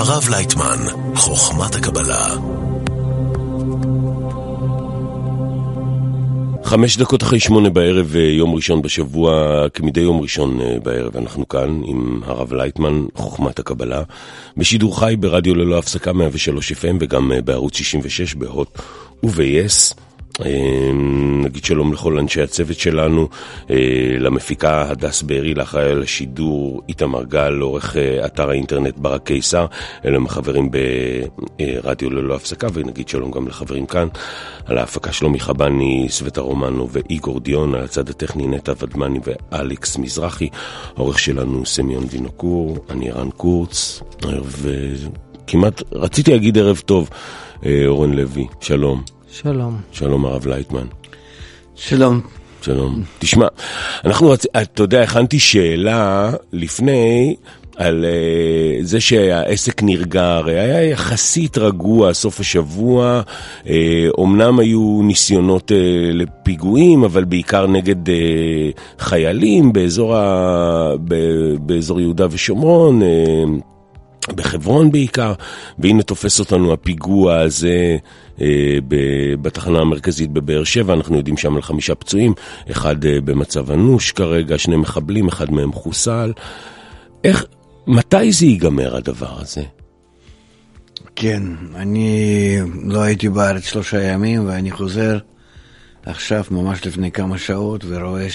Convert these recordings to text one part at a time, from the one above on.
הרב לייטמן, חוכמת הקבלה. חמש דקות אחרי שמונה בערב, אה, יום ראשון בשבוע, כמדי יום ראשון אה, בערב, אנחנו כאן עם הרב לייטמן, חוכמת הקבלה, בשידור חי ברדיו ללא הפסקה 103 FM וגם אה, בערוץ 66 בהוט וב-yes. אמ, נגיד שלום לכל אנשי הצוות שלנו, אה, למפיקה הדס בארי, לאחראי על השידור איתמר גל, לעורך אה, אתר האינטרנט ברק קיסר, אלה הם החברים ברדיו ללא הפסקה, ונגיד שלום גם לחברים כאן, על ההפקה שלומי חבני, סווטה רומנו ואיגור דיון, על הצד הטכני נטע ודמני ואלכס מזרחי, העורך שלנו סמיון וינוקור, אני רן קורץ, וכמעט, רציתי להגיד ערב טוב, אה, אורן לוי, שלום. שלום. שלום הרב לייטמן. שלום. שלום. תשמע, אנחנו, רצ... אתה יודע, הכנתי שאלה לפני על uh, זה שהעסק נרגע, הרי היה יחסית רגוע סוף השבוע, uh, אומנם היו ניסיונות uh, לפיגועים, אבל בעיקר נגד uh, חיילים באזור, ה... ב... באזור יהודה ושומרון. Uh, בחברון בעיקר, והנה תופס אותנו הפיגוע הזה אה, בתחנה המרכזית בבאר שבע, אנחנו יודעים שם על חמישה פצועים, אחד אה, במצב אנוש כרגע, שני מחבלים, אחד מהם חוסל. איך, מתי זה ייגמר הדבר הזה? כן, אני לא הייתי בארץ שלושה ימים ואני חוזר עכשיו, ממש לפני כמה שעות, ורואה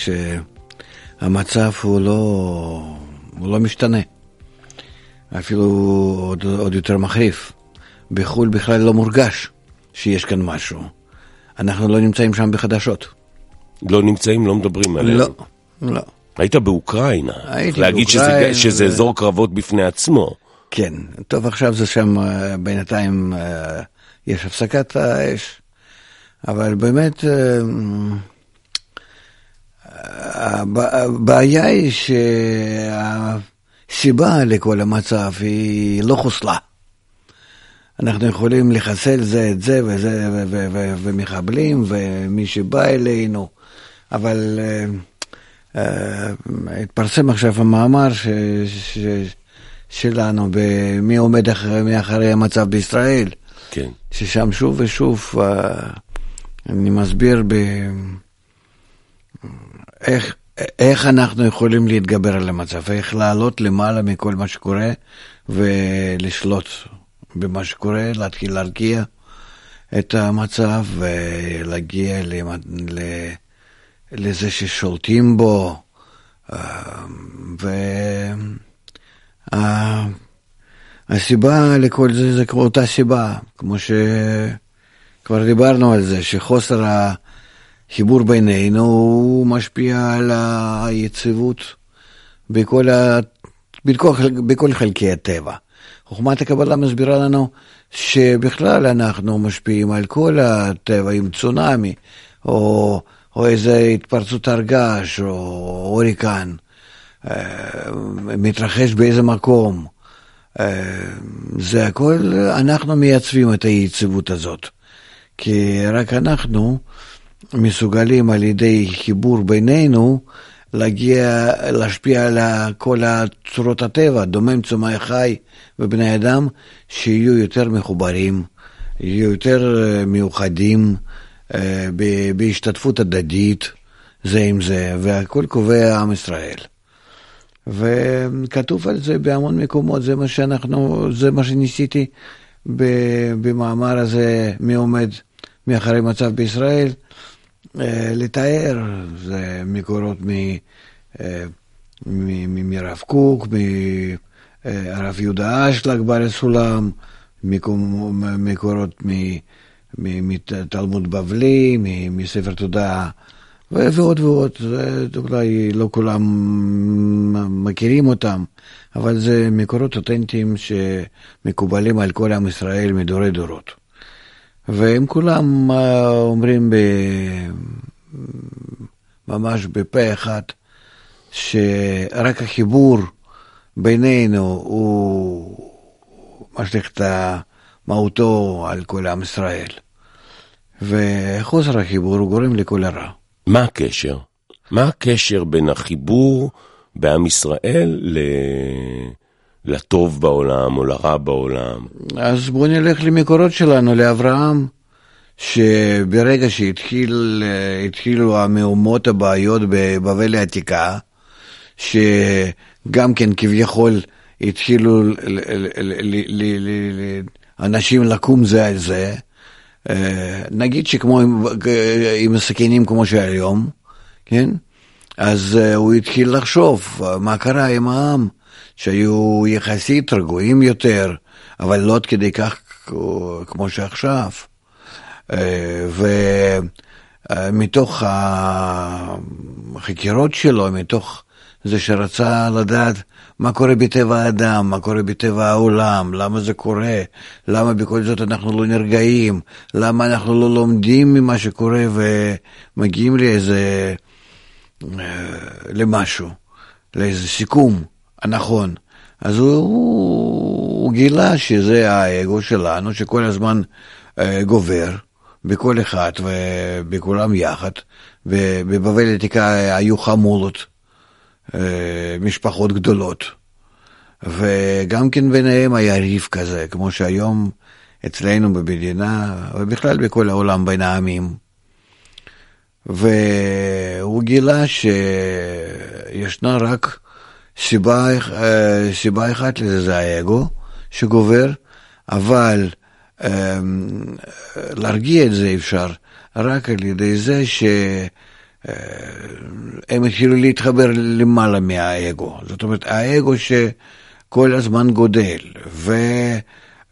שהמצב הוא לא, הוא לא משתנה. אפילו עוד, עוד יותר מחריף. בחו"ל בכלל לא מורגש שיש כאן משהו. אנחנו לא נמצאים שם בחדשות. לא נמצאים, לא מדברים עליהם. לא, לא. היית באוקראינה. הייתי להגיד באוקראינה. שזה, שזה אזור קרבות בפני עצמו. כן, טוב עכשיו זה שם אה, בינתיים אה, יש הפסקת האש, אבל באמת אה, הב- הבעיה היא שהסיבה לכל המצב היא לא חוסלה. אנחנו יכולים לחסל זה את זה וזה ו- ו- ו- ומחבלים ומי שבא אלינו, אבל אה, אה, התפרסם עכשיו המאמר ש... ש... שלנו במי עומד אחרי, מאחורי המצב בישראל, כן. ששם שוב ושוב אה, אני מסביר ב... איך, איך אנחנו יכולים להתגבר על המצב, איך לעלות למעלה מכל מה שקורה ולשלוט במה שקורה, להתחיל להרגיע את המצב ולהגיע לזה ששולטים בו. אה, ו... ה- הסיבה לכל זה זה אותה סיבה, כמו שכבר דיברנו על זה, שחוסר החיבור בינינו הוא משפיע על היציבות בכל, ה... בכל, בכל חלקי הטבע. חוכמת הקבלה מסבירה לנו שבכלל אנחנו משפיעים על כל הטבע עם צונאמי, או, או איזה התפרצות הר געש, או הוריקן. אה, מתרחש באיזה מקום. אה, זה הכל, אנחנו מייצבים את היציבות הזאת. כי רק אנחנו מסוגלים על ידי חיבור בינינו להגיע, להשפיע על כל צורות הטבע, דומם צומח חי ובני אדם, שיהיו יותר מחוברים, יהיו יותר אה, מיוחדים, אה, בהשתתפות הדדית זה עם זה, והכל קובע עם ישראל. וכתוב על זה בהמון מקומות, זה מה שאנחנו, זה מה שניסיתי במאמר הזה, מי עומד מאחורי מצב בישראל, לתאר, זה מקורות מ- אה, מ- מרב קוק, מהרב יהודה אשלג הסולם, מקום- מקורות מתלמוד בבלי, מספר תודעה. ועוד ועוד, אולי לא כולם מכירים אותם, אבל זה מקורות אותנטיים שמקובלים על כל עם ישראל מדורי דורות. והם כולם אה, אומרים ב... ממש בפה אחד, שרק החיבור בינינו הוא משליך את מהותו על כל עם ישראל. וחוסר החיבור הוא גורם לכל הרע. מה הקשר? מה הקשר בין החיבור בעם ישראל ל... לטוב בעולם או לרע בעולם? אז בואו נלך למקורות שלנו, לאברהם, שברגע שהתחילו המהומות הבעיות בבבל העתיקה, שגם כן כביכול התחילו אנשים לקום זה על זה, אה, נגיד שכמו עם, עם הסכינים כמו שהיום, כן? אז אה, הוא התחיל לחשוב מה קרה עם העם, שהיו יחסית רגועים יותר, אבל לא עד כדי כך כמו שעכשיו. אה, ומתוך החקירות שלו, מתוך זה שרצה לדעת מה קורה בטבע האדם, מה קורה בטבע העולם, למה זה קורה, למה בכל זאת אנחנו לא נרגעים, למה אנחנו לא לומדים ממה שקורה ומגיעים לאיזה, אה, למשהו, לאיזה סיכום הנכון. אז הוא, הוא גילה שזה האגו שלנו, שכל הזמן אה, גובר בכל אחד ובכולם יחד, ובבבל העתיקה היו חמולות. אה, משפחות גדולות. וגם כן ביניהם היה ריב כזה, כמו שהיום אצלנו במדינה, ובכלל בכל העולם בין העמים. והוא גילה שישנה רק סיבה, אה, סיבה אחת לזה, זה האגו שגובר, אבל אה, להרגיע את זה אפשר רק על ידי זה ש... הם התחילו להתחבר למעלה מהאגו. זאת אומרת, האגו שכל הזמן גודל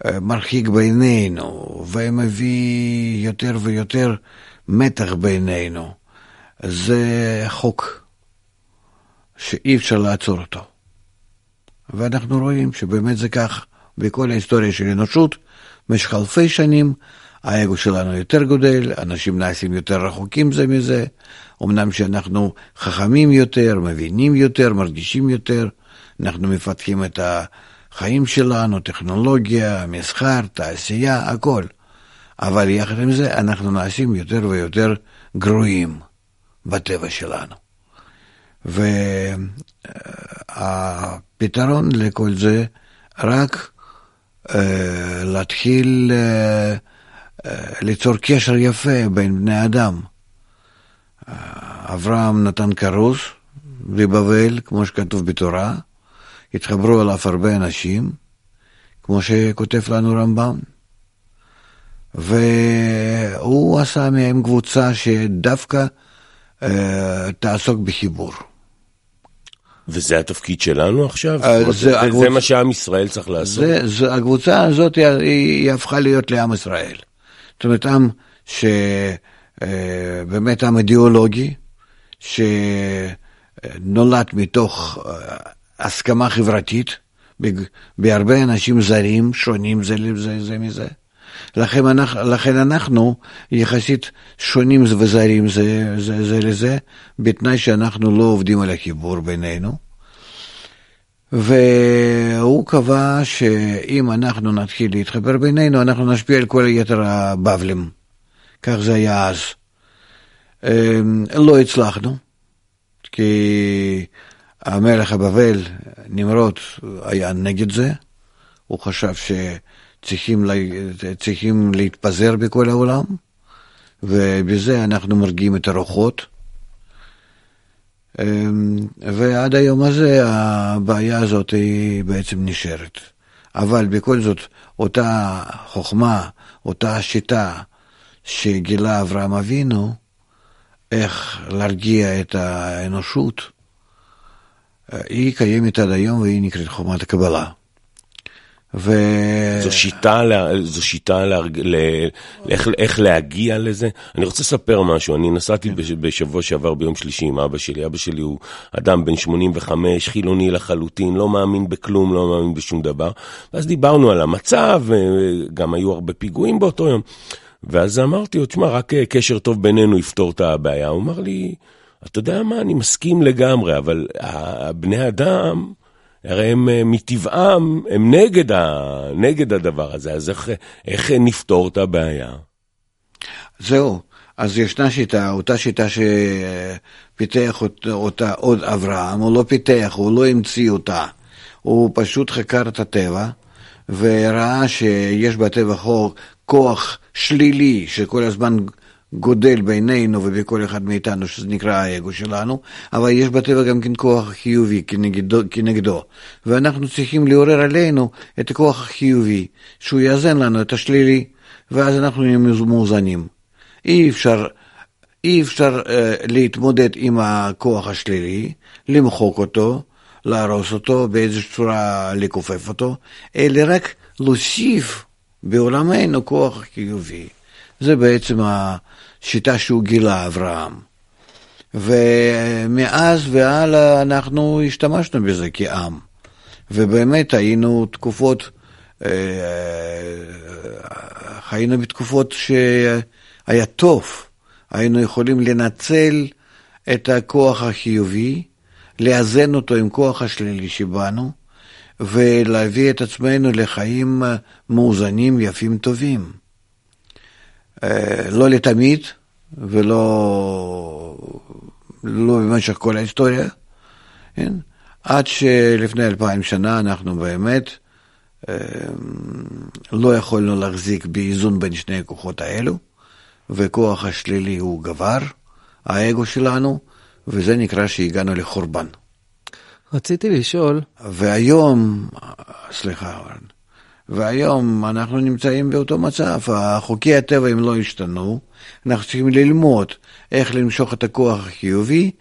ומרחיק בינינו ומביא יותר ויותר מתח בינינו, זה חוק שאי אפשר לעצור אותו. ואנחנו רואים שבאמת זה כך בכל ההיסטוריה של האנושות, במשך אלפי שנים האגו שלנו יותר גודל, אנשים נעשים יותר רחוקים זה מזה, אמנם שאנחנו חכמים יותר, מבינים יותר, מרגישים יותר, אנחנו מפתחים את החיים שלנו, טכנולוגיה, מסחר, תעשייה, הכל. אבל יחד עם זה אנחנו נעשים יותר ויותר גרועים בטבע שלנו. והפתרון לכל זה רק uh, להתחיל uh, ליצור קשר יפה בין בני אדם. אברהם נתן כרוז בבבל, כמו שכתוב בתורה, התחברו אליו הרבה אנשים, כמו שכותב לנו רמב"ם, והוא עשה מהם קבוצה שדווקא אה, תעסוק בחיבור. וזה התפקיד שלנו עכשיו? זה, זה, הקבוצ... זה מה שעם ישראל צריך לעשות? זה, זה, הקבוצה הזאת היא, היא הפכה להיות לעם ישראל. זאת אומרת, עם שבאמת אה, עם אידיאולוגי, שנולד מתוך אה, הסכמה חברתית, בהרבה אנשים זרים, שונים זה לזה זה מזה. לכן אנחנו, לכן אנחנו יחסית שונים וזרים זה, זה, זה לזה, בתנאי שאנחנו לא עובדים על החיבור בינינו. והוא קבע שאם אנחנו נתחיל להתחבר בינינו, אנחנו נשפיע על כל יתר הבבלים. כך זה היה אז. אמ, לא הצלחנו, כי המלך הבבל, נמרוד, היה נגד זה. הוא חשב שצריכים להתפזר בכל העולם, ובזה אנחנו מרגיעים את הרוחות. אמ, ועד היום הזה הבעיה הזאת היא בעצם נשארת. אבל בכל זאת, אותה חוכמה, אותה שיטה שגילה אברהם אבינו, איך להרגיע את האנושות, היא קיימת עד היום והיא נקראת חומת הקבלה. ו... זו שיטה, זו שיטה להרג... ל... איך, איך להגיע לזה. אני רוצה לספר משהו, אני נסעתי כן. בשבוע שעבר ביום שלישי עם אבא שלי. אבא שלי הוא אדם בן 85, חילוני לחלוטין, לא מאמין בכלום, לא מאמין בשום דבר. ואז דיברנו על המצב, גם היו הרבה פיגועים באותו יום. ואז אמרתי לו, תשמע, רק קשר טוב בינינו יפתור את הבעיה. הוא אמר לי, אתה יודע מה, אני מסכים לגמרי, אבל בני אדם... הרי הם אה, מטבעם, הם נגד, ה, נגד הדבר הזה, אז איך, איך נפתור את הבעיה? זהו, אז ישנה שיטה, אותה שיטה שפיתח אותה עוד אברהם, הוא לא פיתח, הוא לא המציא אותה. הוא פשוט חקר את הטבע וראה שיש בטבע כוח שלילי שכל הזמן גודל בינינו ובכל אחד מאיתנו, שזה נקרא האגו שלנו, אבל יש בטבע גם כן כוח חיובי כנגדו, כנגדו. ואנחנו צריכים לעורר עלינו את הכוח החיובי, שהוא יאזן לנו את השלילי, ואז אנחנו נהיה מאוזנים. אי אפשר, אי אפשר uh, להתמודד עם הכוח השלילי, למחוק אותו, להרוס אותו, באיזושהי צורה לכופף אותו, אלא רק להוסיף בעולמנו כוח חיובי. זה בעצם השיטה שהוא גילה, אברהם. ומאז והלאה אנחנו השתמשנו בזה כעם. ובאמת היינו תקופות, אה, היינו בתקופות שהיה טוב, היינו יכולים לנצל את הכוח החיובי, לאזן אותו עם כוח השלילי שבנו, ולהביא את עצמנו לחיים מאוזנים, יפים, טובים. אה, לא לתמיד ולא לא במשך כל ההיסטוריה, כן? עד שלפני אלפיים שנה אנחנו באמת אה, לא יכולנו להחזיק באיזון בין שני הכוחות האלו, וכוח השלילי הוא גבר, האגו שלנו, וזה נקרא שהגענו לחורבן. רציתי לשאול... והיום, סליחה, והיום אנחנו נמצאים באותו מצב, חוקי הטבע הם לא השתנו, אנחנו צריכים ללמוד איך למשוך את הכוח החיובי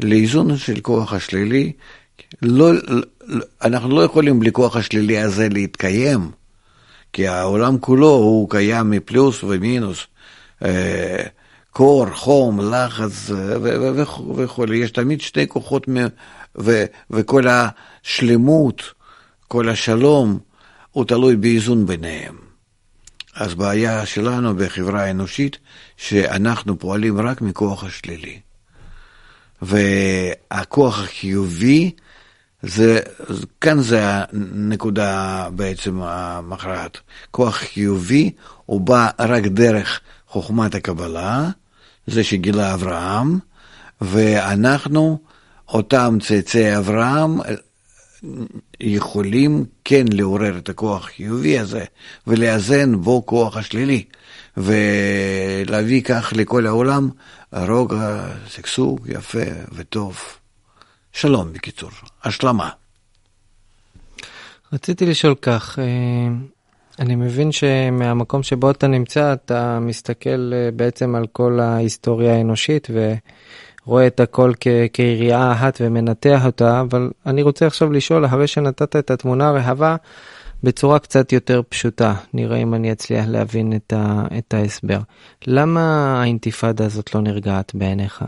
לאיזון של כוח השלילי. לא, אנחנו לא יכולים בלי כוח השלילי הזה להתקיים, כי העולם כולו הוא קיים מפלוס ומינוס. אה, קור, חום, לחץ וכו', יש תמיד שני כוחות וכל השלמות, כל השלום, הוא תלוי באיזון ביניהם. אז בעיה שלנו בחברה האנושית, שאנחנו פועלים רק מכוח השלילי. והכוח החיובי, זה, כאן זה הנקודה בעצם המכרעת. כוח חיובי הוא בא רק דרך חוכמת הקבלה, זה שגילה אברהם, ואנחנו, אותם צאצאי אברהם, יכולים כן לעורר את הכוח החיובי הזה ולאזן בו כוח השלילי ולהביא כך לכל העולם רוגע, שגשוג יפה וטוב. שלום בקיצור, השלמה. רציתי לשאול כך, אה, אני מבין שמהמקום שבו אתה נמצא אתה מסתכל אה, בעצם על כל ההיסטוריה האנושית ו... רואה את הכל כ- כיריעה אחת ומנתח אותה, אבל אני רוצה עכשיו לשאול, אחרי שנתת את התמונה הרחבה, בצורה קצת יותר פשוטה, נראה אם אני אצליח להבין את, ה- את ההסבר. למה האינתיפאדה הזאת לא נרגעת בעיניך?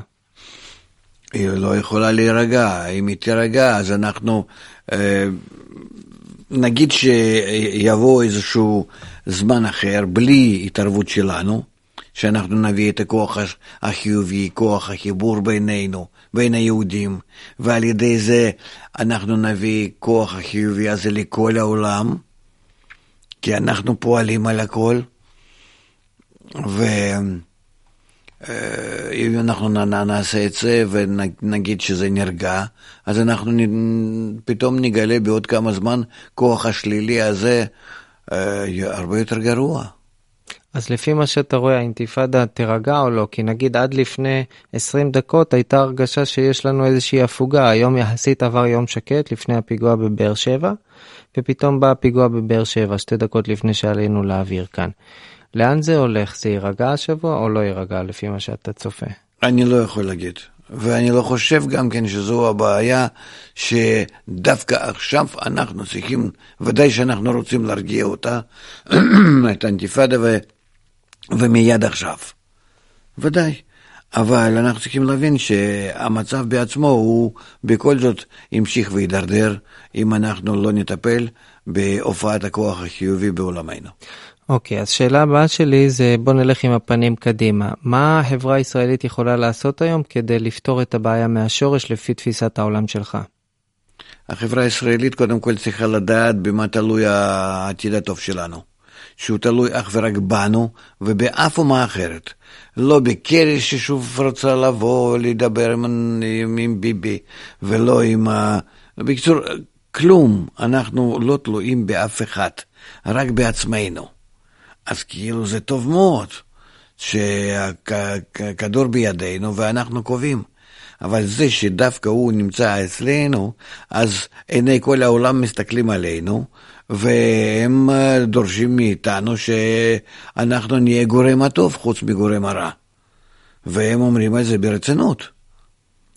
היא לא יכולה להירגע, אם היא תירגע אז אנחנו, אה, נגיד שיבוא איזשהו זמן אחר בלי התערבות שלנו, שאנחנו נביא את הכוח החיובי, כוח החיבור בינינו, בין היהודים, ועל ידי זה אנחנו נביא כוח החיובי הזה לכל העולם, כי אנחנו פועלים על הכל, ואם אנחנו נעשה את זה ונגיד שזה נרגע, אז אנחנו פתאום נגלה בעוד כמה זמן כוח השלילי הזה אה, הרבה יותר גרוע. אז לפי מה שאתה רואה, האינתיפאדה תירגע או לא? כי נגיד עד לפני 20 דקות הייתה הרגשה שיש לנו איזושהי הפוגה. היום יחסית עבר יום שקט לפני הפיגוע בבאר שבע, ופתאום בא הפיגוע בבאר שבע, שתי דקות לפני שעלינו לאוויר כאן. לאן זה הולך? זה יירגע השבוע או לא יירגע לפי מה שאתה צופה? אני לא יכול להגיד. ואני לא חושב גם כן שזו הבעיה שדווקא עכשיו אנחנו צריכים, ודאי שאנחנו רוצים להרגיע אותה, את האינתיפאדה ומיד עכשיו. ודאי. אבל אנחנו צריכים להבין שהמצב בעצמו הוא בכל זאת ימשיך וידרדר אם אנחנו לא נטפל בהופעת הכוח החיובי בעולמנו. אוקיי, okay, אז שאלה הבאה שלי זה בוא נלך עם הפנים קדימה. מה החברה הישראלית יכולה לעשות היום כדי לפתור את הבעיה מהשורש לפי תפיסת העולם שלך? החברה הישראלית קודם כל צריכה לדעת במה תלוי העתיד הטוב שלנו. שהוא תלוי אך ורק בנו ובאף אומה אחרת. לא בקרי ששוב רוצה לבוא לדבר עם, עם, עם ביבי, ולא עם ה... בקיצור, כלום, אנחנו לא תלויים באף אחד, רק בעצמנו. אז כאילו זה טוב מאוד שהכדור בידינו ואנחנו קובעים. אבל זה שדווקא הוא נמצא אצלנו, אז עיני כל העולם מסתכלים עלינו, והם דורשים מאיתנו שאנחנו נהיה גורם הטוב חוץ מגורם הרע. והם אומרים את זה ברצינות.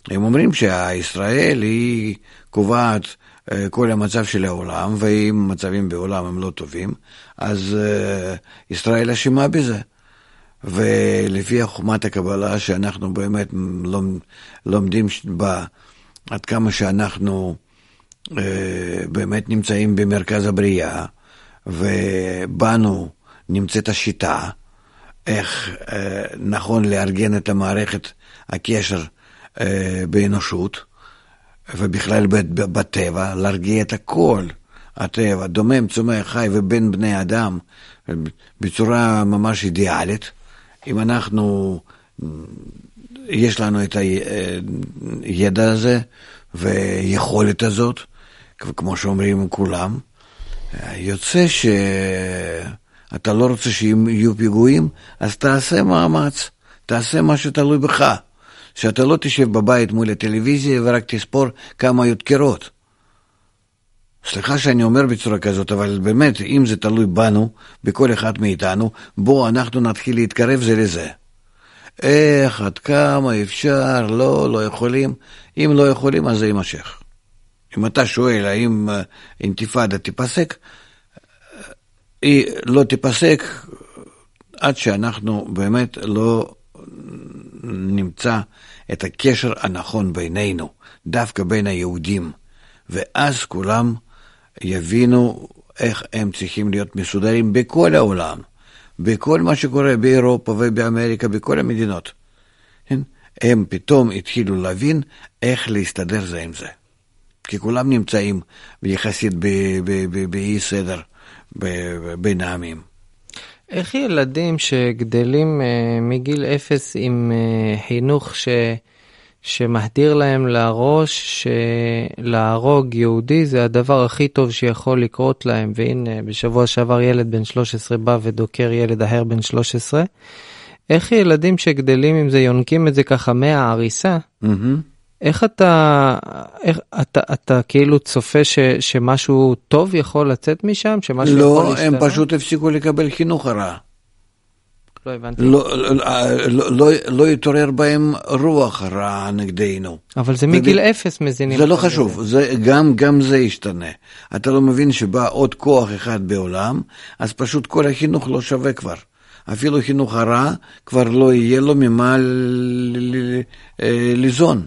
הם אומרים שישראל היא קובעת אה, כל המצב של העולם, ואם מצבים בעולם הם לא טובים, אז אה, ישראל אשמה בזה. ולפי חוכמת הקבלה שאנחנו באמת לומדים בה, עד כמה שאנחנו אה, באמת נמצאים במרכז הבריאה, ובנו נמצאת השיטה, איך נכון לארגן את המערכת הקשר באנושות, ובכלל בטבע, להרגיע את הכל, הטבע, דומם, צומח, חי ובין בני אדם, בצורה ממש אידיאלית. אם אנחנו, יש לנו את הידע הזה ויכולת הזאת, כמו שאומרים כולם, יוצא שאתה לא רוצה שיהיו פיגועים, אז תעשה מאמץ, תעשה מה שתלוי בך. שאתה לא תשב בבית מול הטלוויזיה ורק תספור כמה היו דקירות. סליחה שאני אומר בצורה כזאת, אבל באמת, אם זה תלוי בנו, בכל אחד מאיתנו, בואו אנחנו נתחיל להתקרב זה לזה. איך, עד כמה אפשר, לא, לא יכולים. אם לא יכולים, אז זה יימשך. אם אתה שואל האם אה, אינתיפאדה תיפסק, אה, היא לא תיפסק עד שאנחנו באמת לא נמצא את הקשר הנכון בינינו, דווקא בין היהודים, ואז כולם יבינו איך הם צריכים להיות מסודרים בכל העולם, בכל מה שקורה באירופה ובאמריקה, בכל המדינות. הם פתאום התחילו להבין איך להסתדר זה עם זה. כי כולם נמצאים יחסית באי סדר בין העמים. איך ילדים שגדלים uh, מגיל אפס עם uh, חינוך ש... שמחדיר להם לראש שלהרוג יהודי זה הדבר הכי טוב שיכול לקרות להם, והנה בשבוע שעבר ילד בן 13 בא ודוקר ילד אחר בן 13, איך ילדים שגדלים עם זה יונקים את זה ככה מהעריסה, mm-hmm. איך אתה, איך אתה, אתה כאילו צופה ש, שמשהו טוב יכול לצאת משם? שמשהו לא, יכול להשתנה? הם פשוט הפסיקו לקבל חינוך הרע. לא הבנתי. לא, לא, לא, לא, לא יתעורר בהם רוח רע נגדנו. אבל זה מגיל אפס מזינים. זה לא חשוב, זה, גם, גם זה ישתנה. אתה לא מבין שבא עוד כוח אחד בעולם, אז פשוט כל החינוך לא שווה כבר. אפילו חינוך הרע כבר לא יהיה לו ממה לזון.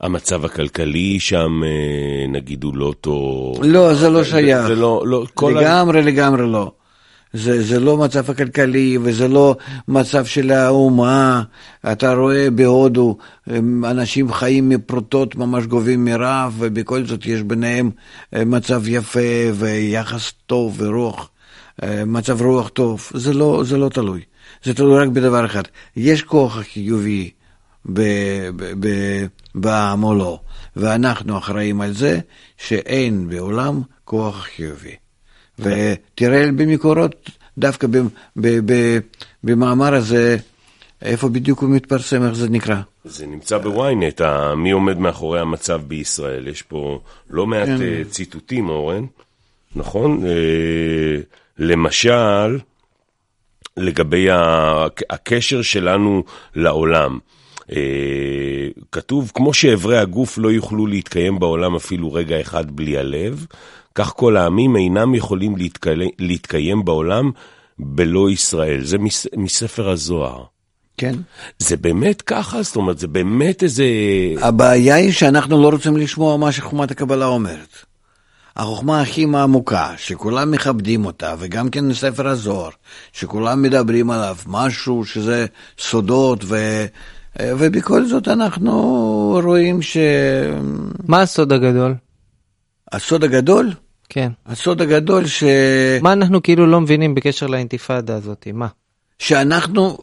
המצב הכלכלי שם, אה, נגיד, הוא לא טוב. לא, זה לא שייך. זה לא, לא, לגמרי, ה... לגמרי לא. זה, זה לא מצב הכלכלי וזה לא מצב של האומה. אתה רואה בהודו, אנשים חיים מפרוטות, ממש גובים מרעב, ובכל זאת יש ביניהם אה, מצב יפה ויחס טוב ורוח, אה, מצב רוח טוב. זה לא, זה לא תלוי. זה תלוי רק בדבר אחד. יש כוח חיובי בעם או לא, ואנחנו אחראים על זה שאין בעולם כוח חיובי. ותראה במקורות, דווקא במאמר הזה, איפה בדיוק הוא מתפרסם, איך זה נקרא? זה נמצא בוויינט, מי עומד מאחורי המצב בישראל. יש פה לא מעט כן. אה, ציטוטים, אורן, נכון? למשל, לגבי הקשר שלנו לעולם. אה, כתוב, כמו שאיברי הגוף לא יוכלו להתקיים בעולם אפילו רגע אחד בלי הלב, כך כל העמים אינם יכולים להתקיים בעולם בלא ישראל. זה מס, מספר הזוהר. כן. זה באמת ככה? זאת אומרת, זה באמת איזה... הבעיה היא שאנחנו לא רוצים לשמוע מה שחומת הקבלה אומרת. החוכמה הכי עמוקה, שכולם מכבדים אותה, וגם כן ספר הזוהר, שכולם מדברים עליו, משהו שזה סודות ו... ובכל זאת אנחנו רואים ש... מה הסוד הגדול? הסוד הגדול? כן. הסוד הגדול ש... מה אנחנו כאילו לא מבינים בקשר לאינתיפאדה הזאת? מה? שאנחנו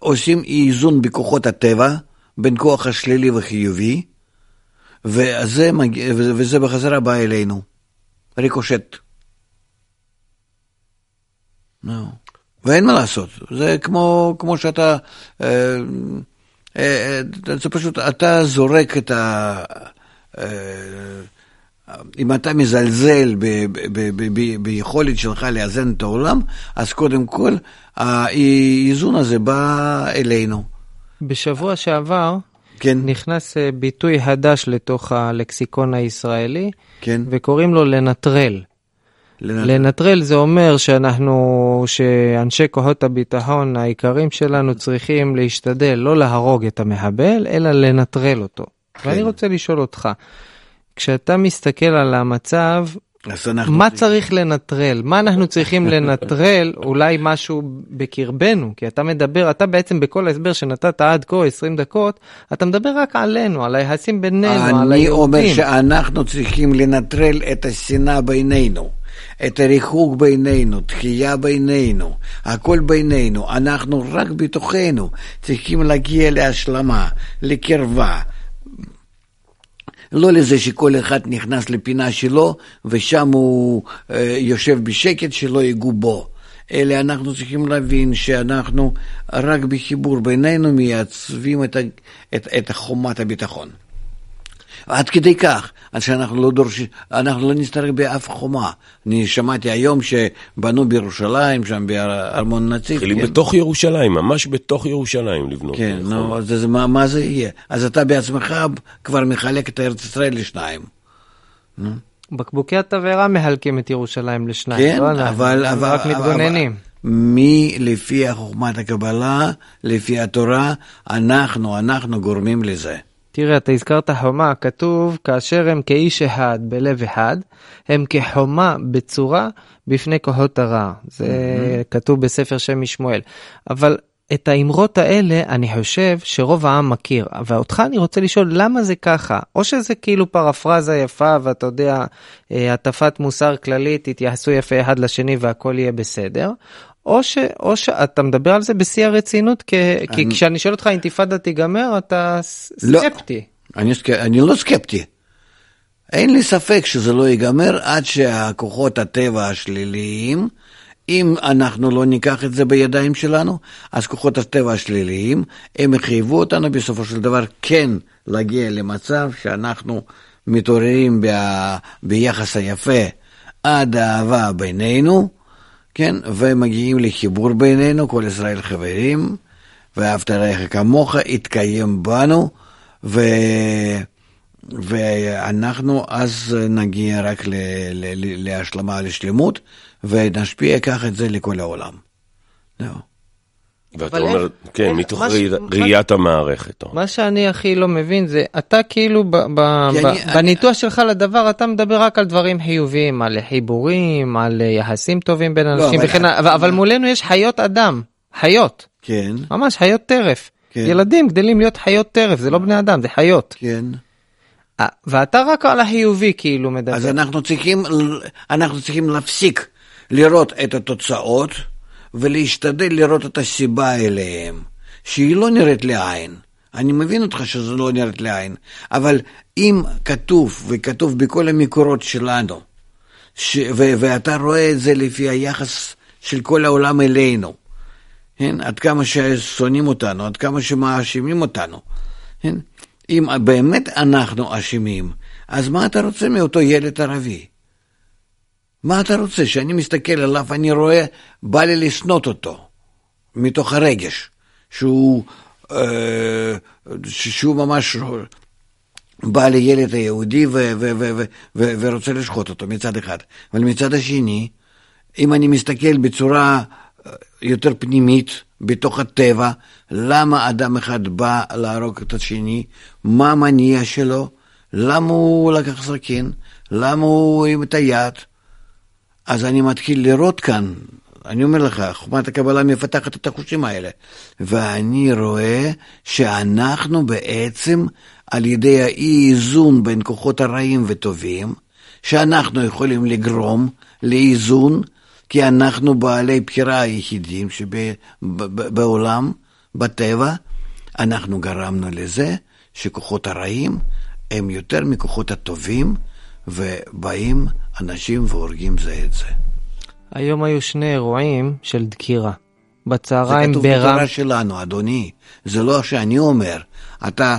עושים איזון בכוחות הטבע בין כוח השלילי וחיובי, וזה, מגיע, וזה בחזרה בא אלינו. ריקושט. No. ואין מה לעשות, זה כמו, כמו שאתה, אה, אה, אה, זה פשוט, אתה זורק את ה... אם אתה מזלזל ב, ב, ב, ב, ביכולת שלך לאזן את העולם, אז קודם כל האיזון הזה בא אלינו. בשבוע שעבר כן. נכנס ביטוי חדש לתוך הלקסיקון הישראלי, כן. וקוראים לו לנטרל. לנטרל. לנטרל זה אומר שאנחנו, שאנשי כוחות הביטחון העיקרים שלנו צריכים להשתדל לא להרוג את המחבל, אלא לנטרל אותו. כן. ואני רוצה לשאול אותך, כשאתה מסתכל על המצב, מה צריך לנטרל? מה אנחנו צריכים לנטרל? אולי משהו בקרבנו, כי אתה מדבר, אתה בעצם בכל ההסבר שנתת עד כה 20 דקות, אתה מדבר רק עלינו, על היחסים בינינו, על היהודים. אני אומר שאנחנו צריכים לנטרל את השנאה בינינו. את הריחוק בינינו, תחייה בינינו, הכל בינינו, אנחנו רק בתוכנו צריכים להגיע להשלמה, לקרבה. לא לזה שכל אחד נכנס לפינה שלו ושם הוא אה, יושב בשקט שלא ייגעו בו. אלא אנחנו צריכים להבין שאנחנו רק בחיבור בינינו מייצבים את, את, את חומת הביטחון. עד כדי כך, עד שאנחנו לא דורשים, אנחנו לא נסתרק באף חומה. אני שמעתי היום שבנו בירושלים, שם בארמון נציב. מתחילים כן. בתוך ירושלים, ממש בתוך ירושלים לבנות. כן, נו, אז זה, מה, מה זה יהיה? אז אתה בעצמך כבר מחלק את ארץ ישראל לשניים. בקבוקי התבערה מחלקים את ירושלים לשניים, כן, לא אבל, אבל, רק מתגוננים. מי לפי חוכמת הקבלה, לפי התורה, אנחנו, אנחנו גורמים לזה. תראה, אתה הזכרת חומה, כתוב, כאשר הם כאיש אחד בלב אחד, הם כחומה בצורה בפני כוחות הרע. זה mm-hmm. כתוב בספר שם משמואל. אבל את האמרות האלה, אני חושב שרוב העם מכיר. ואותך אני רוצה לשאול, למה זה ככה? או שזה כאילו פרפרזה יפה, ואתה יודע, אה, הטפת מוסר כללית, תתייחסו יפה אחד לשני והכל יהיה בסדר, או, ש, או שאתה מדבר על זה בשיא הרצינות, כי, אני... כי כשאני שואל אותך אינתיפאדה תיגמר, אתה לא, סקפטי. אני, אני לא סקפטי. אין לי ספק שזה לא ייגמר עד שהכוחות הטבע השליליים, אם אנחנו לא ניקח את זה בידיים שלנו, אז כוחות הטבע השליליים, הם יחייבו אותנו בסופו של דבר כן להגיע למצב שאנחנו מתעוררים ב, ביחס היפה עד האהבה בינינו, כן, ומגיעים לחיבור בינינו, כל ישראל חברים, ואהבת רעך כמוך, יתקיים בנו, ו... ואנחנו אז נגיע רק ל... ל... להשלמה, לשלמות, ונשפיע ככה את זה לכל העולם. זהו. ואתה אומר, איך, כן, איך, מתוך מה, ראיית מה, המערכת. מה שאני הכי לא מבין זה, אתה כאילו ב, ב, ב, אני, בניתוח אני... שלך לדבר, אתה מדבר רק על דברים חיוביים, על חיבורים, על יחסים טובים בין לא, אנשים לא, וכן הלאה, אבל, אבל מולנו יש חיות אדם, חיות. כן. ממש חיות טרף. כן. ילדים גדלים להיות חיות טרף, זה לא בני אדם, זה חיות. כן. ואתה רק על החיובי כאילו מדבר. אז אנחנו צריכים, אנחנו צריכים להפסיק לראות את התוצאות. ולהשתדל לראות את הסיבה אליהם, שהיא לא נראית לעין. אני מבין אותך שזה לא נראית לעין, אבל אם כתוב, וכתוב בכל המקורות שלנו, ש... ו... ואתה רואה את זה לפי היחס של כל העולם אלינו, כן? עד כמה ששונאים אותנו, עד כמה שמאשימים אותנו, כן? אם באמת אנחנו אשמים, אז מה אתה רוצה מאותו ילד ערבי? מה אתה רוצה? שאני מסתכל עליו, אני רואה, בא לי לשנות אותו, מתוך הרגש, שהוא, אה, שהוא ממש בא לילד היהודי ו- ו- ו- ו- ורוצה לשחוט אותו מצד אחד. אבל מצד השני, אם אני מסתכל בצורה אה, יותר פנימית, בתוך הטבע, למה אדם אחד בא להרוג את השני, מה המניע שלו, למה הוא לקח סכין, למה הוא עם את היד. אז אני מתחיל לראות כאן, אני אומר לך, חוכמת הקבלה מפתחת את החושים האלה, ואני רואה שאנחנו בעצם, על ידי האי-איזון בין כוחות הרעים וטובים, שאנחנו יכולים לגרום לאיזון, כי אנחנו בעלי בחירה היחידים שבעולם, בטבע, אנחנו גרמנו לזה שכוחות הרעים הם יותר מכוחות הטובים, ובאים אנשים והורגים זה את זה. היום היו שני אירועים של דקירה. זה בצהריים כתוב ברם... בתורה שלנו, אדוני. זה לא שאני אומר. אתה,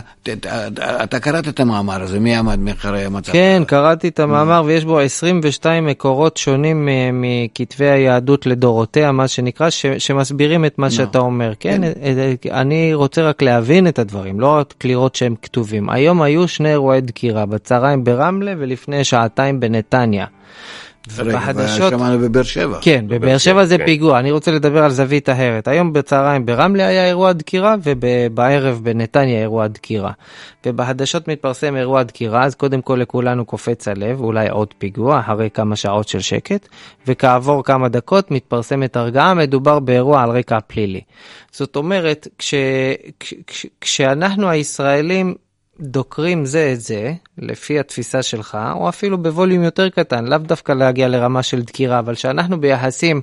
אתה, קראת את המאמר הזה, מי עמד מאחורי המצב? כן, קראתי את המאמר ויש בו 22 מקורות שונים אה, מכתבי היהדות לדורותיה, מה שנקרא, ש, שמסבירים את מה שאתה אומר. כן, אה, אה, אני רוצה רק להבין את הדברים, לא רק לראות שהם כתובים. היום היו שני אירועי דקירה, בצהריים ברמלה ולפני שעתיים בנתניה. ובחדשות... שמענו בבאר שבע. כן, בבאר שבע זה כן. פיגוע, אני רוצה לדבר על זווית אחרת. היום בצהריים ברמלה היה אירוע דקירה ובערב בנתניה אירוע דקירה. ובחדשות מתפרסם אירוע דקירה, אז קודם כל לכולנו קופץ הלב, אולי עוד פיגוע אחרי כמה שעות של שקט, וכעבור כמה דקות מתפרסמת הרגעה, מדובר באירוע על רקע פלילי. זאת אומרת, כש, כש, כש, כשאנחנו הישראלים דוקרים זה את זה, לפי התפיסה שלך, או אפילו בווליום יותר קטן, לאו דווקא להגיע לרמה של דקירה, אבל שאנחנו ביחסים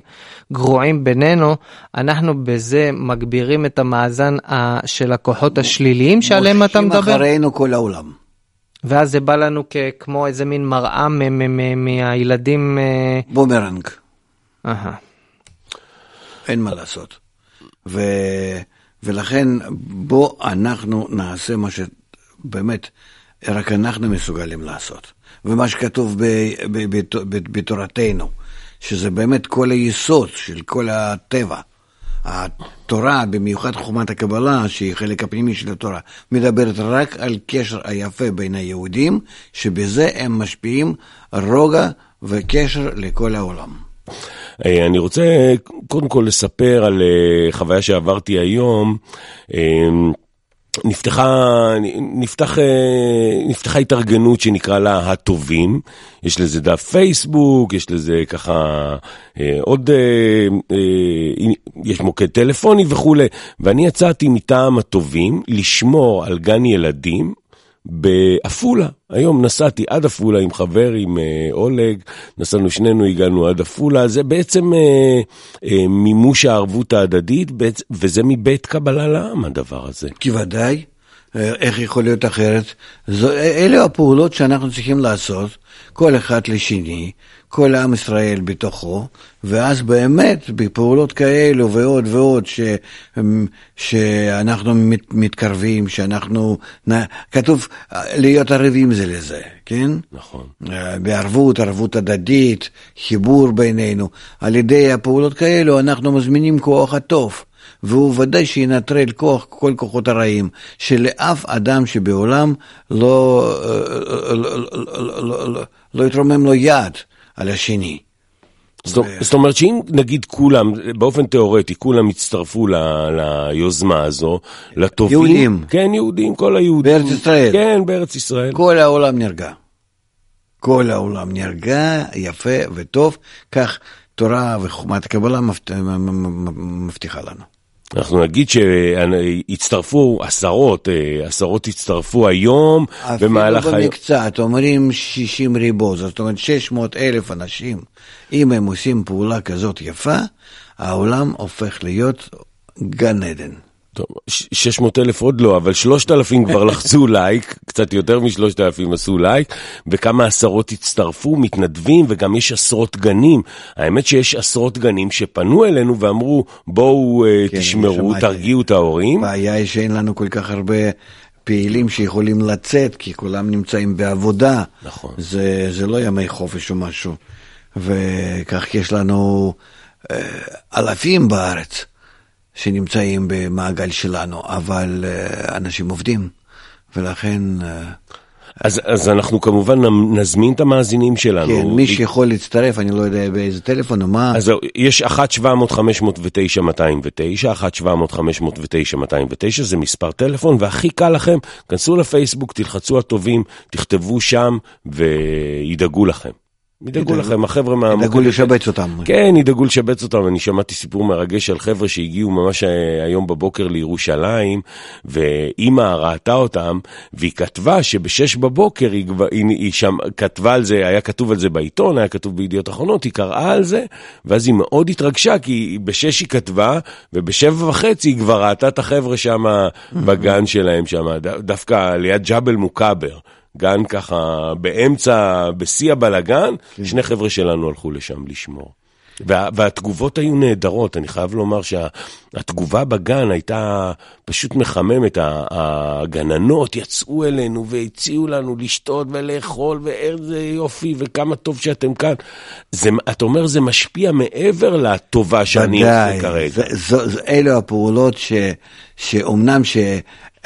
גרועים בינינו, אנחנו בזה מגבירים את המאזן ה- של הכוחות השליליים שעליהם אתה מושכים מדבר, אחרינו כל העולם. ואז זה בא לנו כ- כמו איזה מין מראה מהילדים... אה, בומרנג, אהה. אין מה לעשות. ו... ולכן בוא אנחנו נעשה מה שבאמת רק אנחנו מסוגלים לעשות. ומה שכתוב ב... בתורתנו, שזה באמת כל היסוד של כל הטבע. התורה, במיוחד חוכמת הקבלה, שהיא חלק הפנימי של התורה, מדברת רק על קשר היפה בין היהודים, שבזה הם משפיעים רוגע וקשר לכל העולם. אה, אני רוצה קודם כל לספר על אה, חוויה שעברתי היום. נפתחה, נפתח, אה, נפתחה התארגנות שנקרא לה הטובים, יש לזה דף פייסבוק, יש לזה ככה אה, עוד, אה, יש מוקד טלפוני וכולי, ואני יצאתי מטעם הטובים לשמור על גן ילדים בעפולה. היום נסעתי עד עפולה עם חבר, עם אה, אולג, נסענו שנינו, הגענו עד עפולה. זה בעצם אה, אה, מימוש הערבות ההדדית, בעצ... וזה מבית קבלה לעם הדבר הזה. כי ודאי, אה, איך יכול להיות אחרת? זו, אלה הפעולות שאנחנו צריכים לעשות, כל אחד לשני, כל עם ישראל בתוכו, ואז באמת בפעולות כאלו ועוד ועוד, ש, שאנחנו מת, מתקרבים, שאנחנו, כתוב להיות ערבים זה לזה, כן? נכון. אה, בערבות, ערבות הדדית, חיבור בינינו. על ידי הפעולות כאלו אנחנו מזמינים כוח הטוב. והוא ודאי שינטרל כוח, כל כוחות הרעים, שלאף אדם שבעולם לא, לא, לא, לא, לא, לא יתרומם לו יד על השני. זאת, זאת אומרת שאם נגיד כולם, באופן תיאורטי, כולם יצטרפו ל, ליוזמה הזו, לטובים. יהודים. כן, יהודים, כל היהודים. בארץ ישראל. כן, בארץ ישראל. כל העולם נרגע. כל העולם נרגע, יפה וטוב, כך תורה וחוכמת הקבלה מבט- מבטיחה לנו. אנחנו נגיד שהצטרפו עשרות, אה, עשרות הצטרפו היום במהלך אפילו היום. במקצת, אומרים 60 ריבו, זאת אומרת 600 אלף אנשים. אם הם עושים פעולה כזאת יפה, העולם הופך להיות גן עדן. טוב, ש- 600 אלף עוד לא, אבל 3,000 כבר לחצו לייק, קצת יותר מ-3,000 עשו לייק, וכמה עשרות הצטרפו, מתנדבים, וגם יש עשרות גנים. האמת שיש עשרות גנים שפנו אלינו ואמרו, בואו אה, כן, תשמרו, שמעתי. תרגיעו את ההורים. הבעיה היא שאין לנו כל כך הרבה פעילים שיכולים לצאת, כי כולם נמצאים בעבודה. נכון. זה, זה לא ימי חופש או משהו. וכך יש לנו אה, אלפים בארץ שנמצאים במעגל שלנו, אבל אה, אנשים עובדים, ולכן, אה, אז, אז אנחנו כמובן נזמין את המאזינים שלנו. כן, מי שיכול להצטרף, אני לא יודע באיזה טלפון או מה, אז יש 1-700-509-209, 1-700-509-209, זה מספר טלפון, והכי קל לכם, כנסו לפייסבוק, תלחצו הטובים, תכתבו שם וידאגו לכם. ידאגו לכם, החבר'ה מה... ידאגו לשבץ אותם. כן, ידאגו לשבץ אותם. אני שמעתי סיפור מרגש על חבר'ה שהגיעו ממש אה, היום בבוקר לירושלים, ואימא ראתה אותם, והיא כתבה שבשש בבוקר היא, היא, היא שם כתבה על זה, היה כתוב על זה בעיתון, היה כתוב בידיעות אחרונות, היא קראה על זה, ואז היא מאוד התרגשה, כי בשש היא כתבה, ובשבע וחצי היא כבר ראתה את החבר'ה שם בגן שלהם שם, דווקא ליד ג'בל מוכבר. גן ככה באמצע, בשיא הבלגן, שני חבר'ה שלנו הלכו לשם לשמור. וה, והתגובות היו נהדרות, אני חייב לומר שהתגובה בגן הייתה פשוט מחממת. הגננות יצאו אלינו והציעו לנו לשתות ולאכול, ואיזה יופי, וכמה טוב שאתם כאן. זה, אתה אומר, זה משפיע מעבר לטובה שאני עושה כרגע. אלו הפעולות ש, שאומנם ש...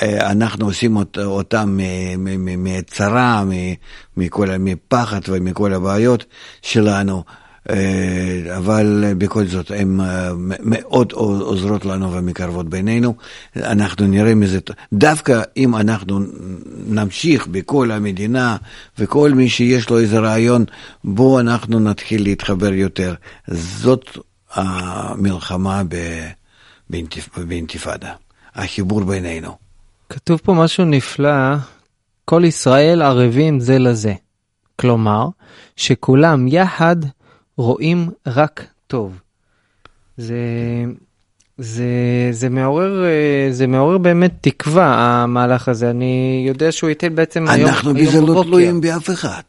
אנחנו עושים אותם מצרה, מכל, מפחד ומכל הבעיות שלנו, אה, אבל בכל זאת הן אה, מאוד עוזרות לנו ומקרבות בינינו. אנחנו נראה מזה, דווקא אם אנחנו נמשיך בכל המדינה וכל מי שיש לו איזה רעיון, בואו אנחנו נתחיל להתחבר יותר. זאת המלחמה באינתיפאדה, החיבור בינינו. כתוב פה משהו נפלא, כל ישראל ערבים זה לזה. כלומר, שכולם יחד רואים רק טוב. זה, זה, זה מעורר, זה מעורר באמת תקווה, המהלך הזה. אני יודע שהוא ייתן בעצם היום אנחנו בזה לא תלויים באף אחד.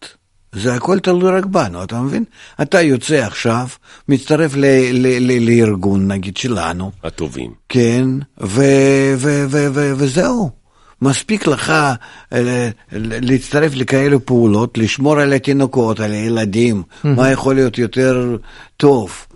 זה הכל תלוי רק בנו, אתה מבין? אתה יוצא עכשיו, מצטרף ל, ל, ל, לארגון, נגיד, שלנו. הטובים. כן, ו, ו, ו, ו, וזהו. מספיק לך אה, להצטרף לכאלו פעולות, לשמור על התינוקות, על הילדים, מה יכול להיות יותר טוב.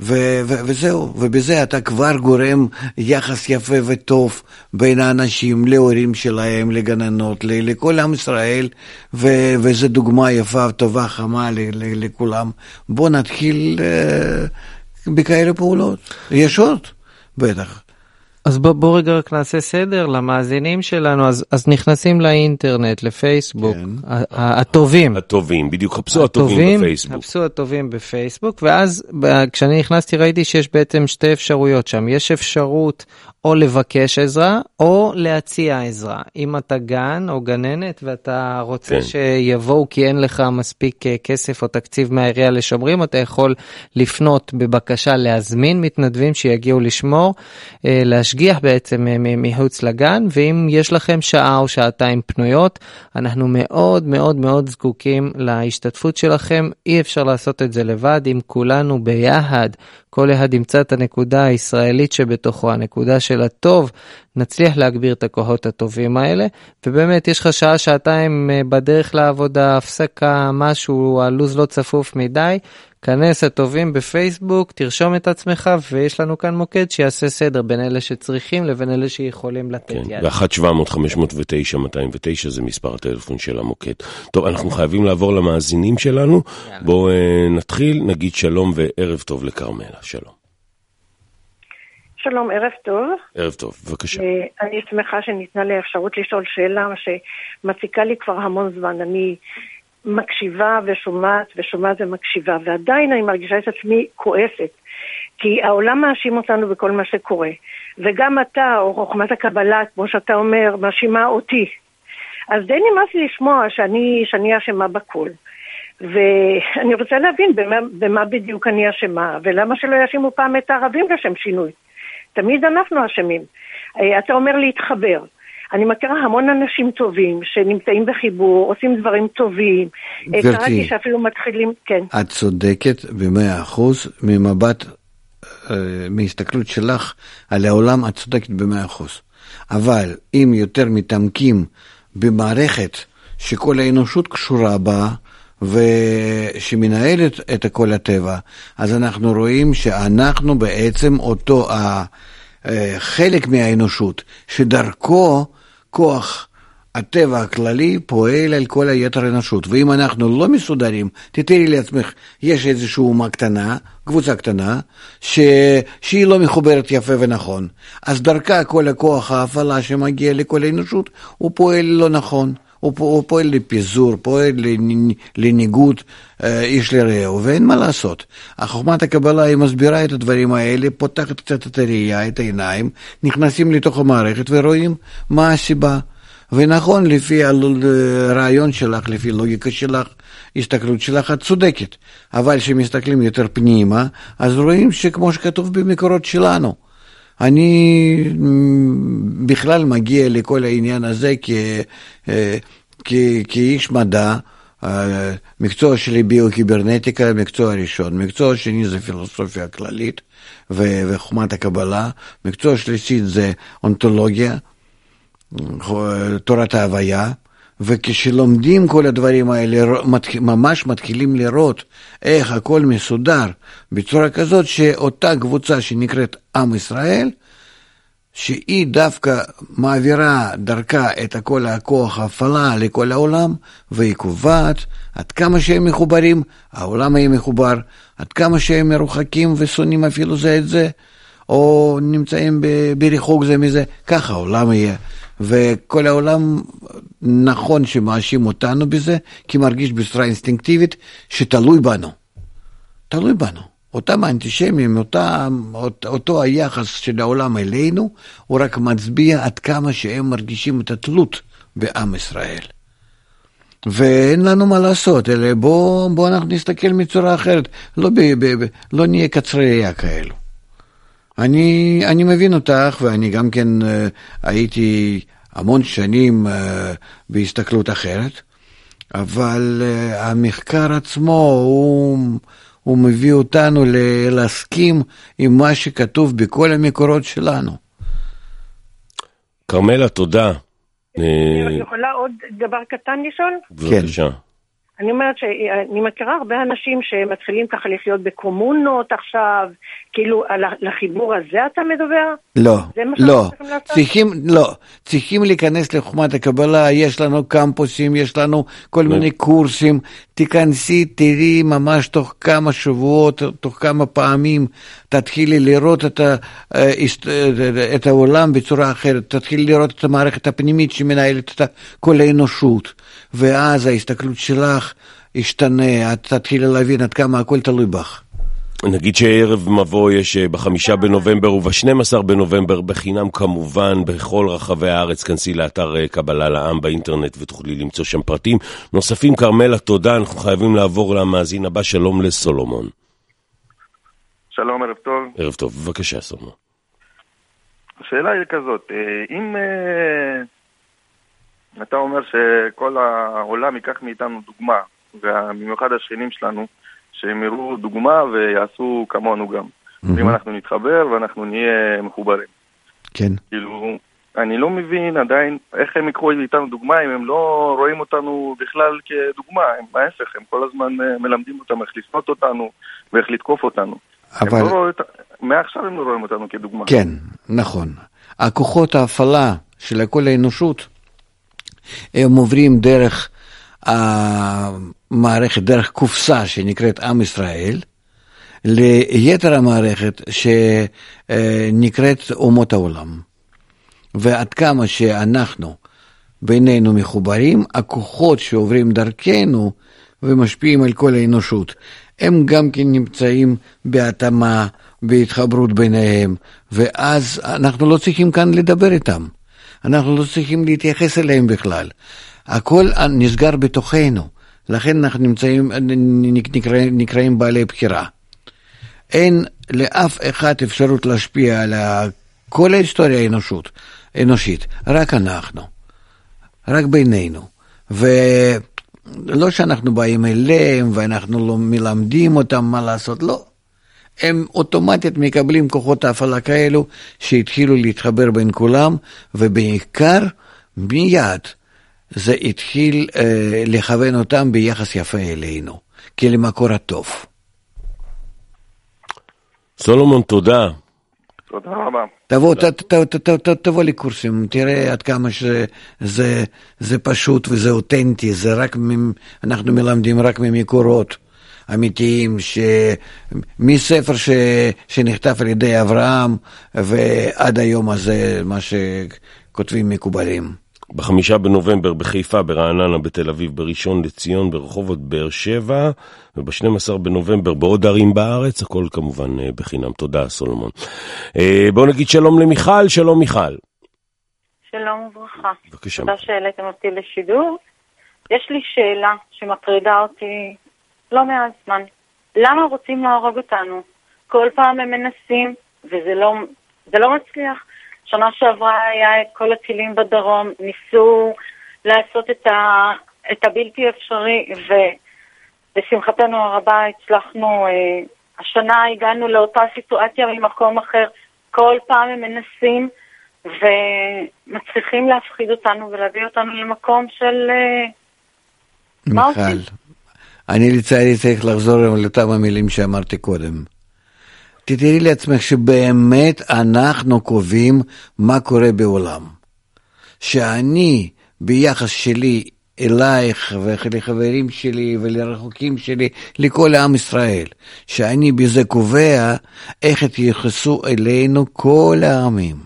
ו- ו- וזהו, ובזה אתה כבר גורם יחס יפה וטוב בין האנשים, להורים שלהם, לגננות, ל- לכל עם ישראל, ו- וזו דוגמה יפה, טובה, חמה ל- ל- לכולם. בואו נתחיל uh, בכאלה פעולות. יש עוד, בטח. אז בוא, בוא רגע רק נעשה סדר למאזינים שלנו, אז, אז נכנסים לאינטרנט, לפייסבוק, כן. הטובים. הטובים, בדיוק, חפשו הטובים, הטובים בפייסבוק. חפשו הטובים בפייסבוק, ואז כשאני נכנסתי ראיתי שיש בעצם שתי אפשרויות שם, יש אפשרות או לבקש עזרה או להציע עזרה. אם אתה גן או גננת ואתה רוצה כן. שיבואו כי אין לך מספיק אה, כסף או תקציב מהעירייה לשומרים, אתה יכול לפנות בבקשה להזמין מתנדבים שיגיעו לשמור, אה, להשגיח בעצם אה, מחוץ לגן, ואם יש לכם שעה או שעתיים פנויות, אנחנו מאוד מאוד מאוד זקוקים להשתתפות שלכם. אי אפשר לעשות את זה לבד, אם כולנו ביחד, כל אחד ימצא את הנקודה הישראלית שבתוכו, הנקודה של הטוב, נצליח להגביר את הכוחות הטובים האלה. ובאמת, יש לך שעה, שעתיים אה, בדרך לעבודה, הפסקה, משהו, הלו"ז לא צפוף מדי, כנס הטובים בפייסבוק, תרשום את עצמך, ויש לנו כאן מוקד שיעשה סדר בין אלה שצריכים לבין אלה שיכולים לתת כן, יד. ו-1-700-509-209 זה מספר הטלפון של המוקד. טוב, אנחנו חייבים לעבור למאזינים שלנו. בואו uh, נתחיל, נגיד שלום וערב טוב לכרמלה. שלום. שלום, ערב טוב. ערב טוב, בבקשה. אה, אני שמחה שניתנה לי האפשרות לשאול שאלה שמציקה לי כבר המון זמן. אני מקשיבה ושומעת ושומעת ומקשיבה, ועדיין אני מרגישה את עצמי כועסת. כי העולם מאשים אותנו בכל מה שקורה. וגם אתה, או חוכמת הקבלה, כמו שאתה אומר, מאשימה אותי. אז די נמאס לי לשמוע שאני, אשמה בכל. ואני רוצה להבין במה, במה בדיוק אני אשמה, ולמה שלא יאשימו פעם את הערבים לשם שינוי. תמיד אנחנו אשמים. אה, אתה אומר להתחבר. אני מכירה המון אנשים טובים שנמצאים בחיבור, עושים דברים טובים. אה, גברתי, קראתי שאפילו מתחילים, כן. את צודקת במאה אחוז, ממבט, אה, מהסתכלות שלך על העולם, את צודקת במאה אחוז. אבל אם יותר מתעמקים במערכת שכל האנושות קשורה בה, ושמנהלת את כל הטבע, אז אנחנו רואים שאנחנו בעצם אותו החלק אה, מהאנושות, שדרכו כוח הטבע הכללי פועל על כל היתר האנושות. ואם אנחנו לא מסודרים, תתארי לעצמך, יש איזושהי אומה קטנה, קבוצה קטנה, ש... שהיא לא מחוברת יפה ונכון. אז דרכה כל הכוח ההפעלה שמגיע לכל האנושות, הוא פועל לא נכון. הוא, הוא פועל לפיזור, פועל לניגוד אה, איש לרעהו, ואין מה לעשות. חוכמת הקבלה היא מסבירה את הדברים האלה, פותחת קצת את הראייה, את העיניים, נכנסים לתוך המערכת ורואים מה הסיבה. ונכון, לפי הרעיון שלך, לפי לוגיקה שלך, הסתכלות שלך, את צודקת. אבל כשמסתכלים יותר פנימה, אז רואים שכמו שכתוב במקורות שלנו, אני בכלל מגיע לכל העניין הזה. אה, כאיש מדע, אה, מקצוע שלי ביו-קיברנטיקה, מקצוע ראשון, מקצוע שני זה פילוסופיה כללית וחומת הקבלה, מקצוע שלישי זה אונתולוגיה, תורת ההוויה, וכשלומדים כל הדברים האלה, ממש מתחילים לראות איך הכל מסודר בצורה כזאת שאותה קבוצה שנקראת עם ישראל, שהיא דווקא מעבירה דרכה את כל הכוח ההפעלה לכל העולם, והיא קובעת עד כמה שהם מחוברים, העולם יהיה מחובר, עד כמה שהם מרוחקים ושונאים אפילו זה את זה, או נמצאים בריחוק זה מזה, ככה העולם יהיה. וכל העולם נכון שמאשים אותנו בזה, כי מרגיש בצורה אינסטינקטיבית שתלוי בנו. תלוי בנו. אותם האנטישמים, אותו היחס של העולם אלינו, הוא רק מצביע עד כמה שהם מרגישים את התלות בעם ישראל. ואין לנו מה לעשות, אלא בואו בוא אנחנו נסתכל מצורה אחרת, לא, ב, ב, ב, לא נהיה קצרי ראייה כאלו. אני, אני מבין אותך, ואני גם כן uh, הייתי המון שנים uh, בהסתכלות אחרת, אבל uh, המחקר עצמו הוא... הוא מביא אותנו להסכים עם מה שכתוב בכל המקורות שלנו. כרמלה, תודה. אני יכולה עוד דבר קטן לשאול? בבקשה. אני אומרת שאני מכירה הרבה אנשים שמתחילים ככה לחיות בקומונות עכשיו, כאילו על החיבור הזה אתה מדבר? לא, לא. צריכים, לא, צריכים להיכנס לחוכמת הקבלה, יש לנו קמפוסים, יש לנו כל לא. מיני קורסים, תיכנסי, תראי ממש תוך כמה שבועות, תוך כמה פעמים, תתחילי לראות את, ה, אה, את העולם בצורה אחרת, תתחילי לראות את המערכת הפנימית שמנהלת את כל האנושות, ואז ההסתכלות שלך ישתנה, את תתחילי להבין עד כמה הכל תלוי בך. נגיד שערב מבוא יש אה, בחמישה בנובמבר ובשנים עשר בנובמבר בחינם כמובן בכל רחבי הארץ, כנסי לאתר אה, קבלה לעם באינטרנט ותוכלי למצוא שם פרטים נוספים. כרמלה, תודה, אנחנו חייבים לעבור למאזין הבא, שלום לסולומון. שלום, ערב טוב. ערב טוב, בבקשה סולומון. השאלה היא כזאת, אה, אם אתה אומר שכל העולם ייקח מאיתנו דוגמה, ובמיוחד השכנים שלנו, שהם יראו דוגמה ויעשו כמונו גם. Mm-hmm. ואם אנחנו נתחבר ואנחנו נהיה מחוברים. כן. כאילו, אני לא מבין עדיין איך הם יקחו איתנו דוגמה אם הם לא רואים אותנו בכלל כדוגמה, הם ההפך, הם כל הזמן אה, מלמדים אותם איך לשנות אותנו ואיך לתקוף אותנו. אבל... לא רואים, מעכשיו הם לא רואים אותנו כדוגמה. כן, נכון. הכוחות ההפעלה של כל האנושות, הם עוברים דרך המערכת, דרך קופסה שנקראת עם ישראל, ליתר המערכת שנקראת אומות העולם. ועד כמה שאנחנו בינינו מחוברים, הכוחות שעוברים דרכנו ומשפיעים על כל האנושות, הם גם כן נמצאים בהתאמה, בהתחברות ביניהם, ואז אנחנו לא צריכים כאן לדבר איתם. אנחנו לא צריכים להתייחס אליהם בכלל. הכל נסגר בתוכנו, לכן אנחנו נמצאים, נקראים, נקראים בעלי בחירה. אין לאף אחד אפשרות להשפיע על כל ההיסטוריה האנושות, האנושית, רק אנחנו, רק בינינו. ולא שאנחנו באים אליהם ואנחנו לא מלמדים אותם מה לעשות, לא. הם אוטומטית מקבלים כוחות הפעלה כאלו שהתחילו להתחבר בין כולם, ובעיקר מיד זה התחיל אה, לכוון אותם ביחס יפה אלינו, כלמקור הטוב. סולומון, תודה. תודה רבה. תבוא, ת, ת, ת, ת, ת, תבוא לקורסים, תראה עד כמה שזה זה פשוט וזה אותנטי, זה רק, אנחנו מלמדים רק ממקורות אמיתיים, ש, מספר ש, שנכתב על ידי אברהם ועד היום הזה, מה שכותבים מקובלים. בחמישה בנובמבר בחיפה, ברעננה, בתל אביב, בראשון לציון, ברחובות באר שבע, וב-12 בנובמבר בעוד ערים בארץ, הכל כמובן אה, בחינם. תודה, סולומון. אה, בואו נגיד שלום למיכל, שלום מיכל. שלום וברכה. בבקשה. תודה שהעליתם אותי לשידור. יש לי שאלה שמטרידה אותי לא מעט זמן. למה רוצים להרוג אותנו? כל פעם הם מנסים, וזה לא, לא מצליח. שנה שעברה היה את כל הטילים בדרום, ניסו לעשות את, ה, את הבלתי אפשרי, ולשמחתנו הרבה הצלחנו, אה, השנה הגענו לאותה סיטואציה ממקום אחר, כל פעם הם מנסים ומצליחים להפחיד אותנו ולהביא אותנו למקום של... אה, מיכל? אני לצערי צריך לחזור על אותם המילים שאמרתי קודם. תתארי לעצמך שבאמת אנחנו קובעים מה קורה בעולם. שאני, ביחס שלי אלייך ולחברים שלי ולרחוקים שלי, לכל עם ישראל, שאני בזה קובע איך יתייחסו אלינו כל העמים.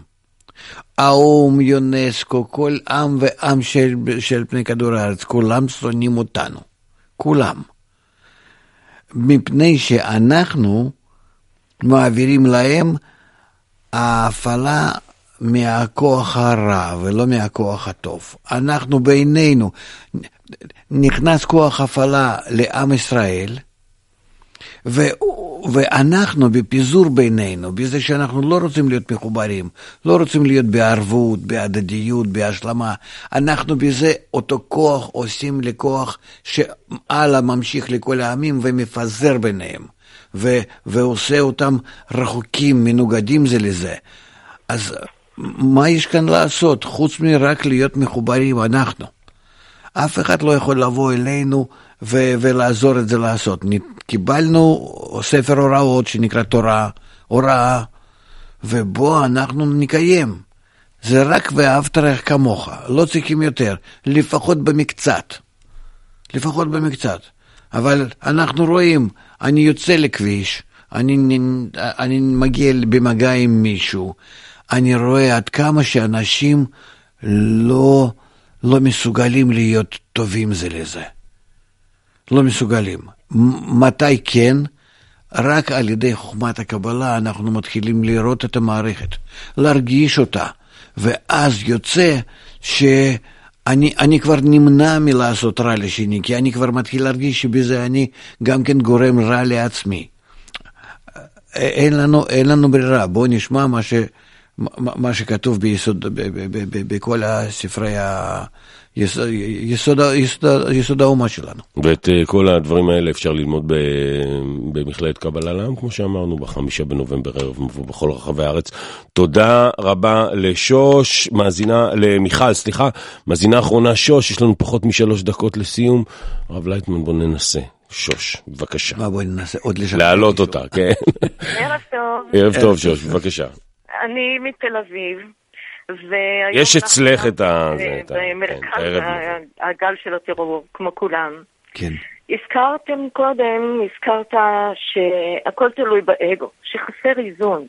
האו"ם, יונסקו, כל עם ועם של, של פני כדור הארץ, כולם שונאים אותנו. כולם. מפני שאנחנו מעבירים להם ההפעלה מהכוח הרע ולא מהכוח הטוב. אנחנו בינינו, נכנס כוח הפעלה לעם ישראל, ו, ואנחנו בפיזור בינינו, בזה שאנחנו לא רוצים להיות מחוברים, לא רוצים להיות בערבות, בהדדיות, בהשלמה, אנחנו בזה אותו כוח עושים לכוח שהלאה ממשיך לכל העמים ומפזר ביניהם, ו, ועושה אותם רחוקים, מנוגדים זה לזה. אז מה יש כאן לעשות חוץ מרק להיות מחוברים אנחנו? אף אחד לא יכול לבוא אלינו ו- ולעזור את זה לעשות. קיבלנו ספר הוראות שנקרא תורה, הוראה, ובו אנחנו נקיים. זה רק ואהבת רעך כמוך, לא צריכים יותר, לפחות במקצת. לפחות במקצת. אבל אנחנו רואים, אני יוצא לכביש, אני, אני מגיע במגע עם מישהו, אני רואה עד כמה שאנשים לא, לא מסוגלים להיות טובים זה לזה. לא מסוגלים. מתי כן? רק על ידי חוכמת הקבלה אנחנו מתחילים לראות את המערכת, להרגיש אותה, ואז יוצא שאני אני כבר נמנע מלעשות רע לשני, כי אני כבר מתחיל להרגיש שבזה אני גם כן גורם רע לעצמי. אין לנו, אין לנו ברירה, בואו נשמע מה, ש, מה שכתוב ביסוד, ב, ב, ב, ב, בכל הספרי ה... יסוד, יסוד, יסוד, יסוד האומה שלנו. ואת uh, כל הדברים האלה אפשר ללמוד ב, במכללת קבלה לעם, כמו שאמרנו, בחמישה בנובמבר ערב מבוא בכל רחבי הארץ. תודה רבה לשוש, מאזינה, למיכל, סליחה, מאזינה אחרונה שוש, יש לנו פחות משלוש דקות לסיום. הרב לייטמן, בוא ננסה. שוש, בבקשה. מה בואי ננסה עוד לשם. להעלות אותה, כן. ערב טוב. ערב טוב, שוש, בבקשה. אני מתל אביב. יש אצלך את ה... במרכז הגל של הטרור, כמו כולם. כן. הזכרתם קודם, הזכרת שהכל תלוי באגו, שחסר איזון.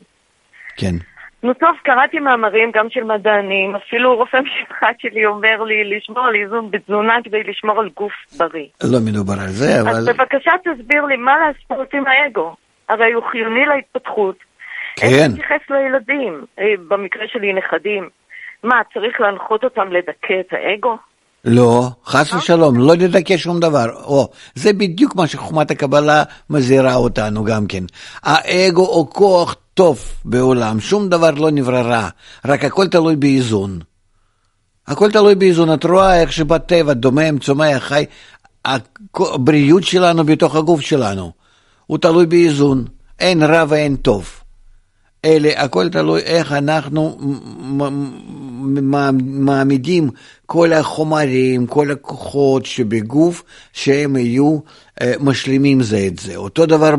כן. נו טוב, קראתי מאמרים גם של מדענים, אפילו רופא משפחת שלי אומר לי לשמור על איזון בתזונה כדי לשמור על גוף בריא. לא מדובר על זה, אבל... אז בבקשה תסביר לי מה לעשות עם האגו. הרי הוא חיוני להתפתחות. כן. איך להתייחס לילדים, אה, במקרה שלי נכדים? מה, צריך להנחות אותם לדכא את האגו? לא, חס ושלום, לא לדכא שום דבר. או, זה בדיוק מה שחוכמת הקבלה מזהירה אותנו גם כן. האגו הוא כוח טוב בעולם, שום דבר לא נברא רע, רק הכל תלוי באיזון. הכל תלוי באיזון, את רואה איך שבטבע דומם, צומח, חי, הבריאות שלנו בתוך הגוף שלנו, הוא תלוי באיזון, אין רע ואין טוב. אלה, הכל תלוי איך אנחנו מעמידים כל החומרים, כל הכוחות שבגוף, שהם יהיו משלימים זה את זה. אותו דבר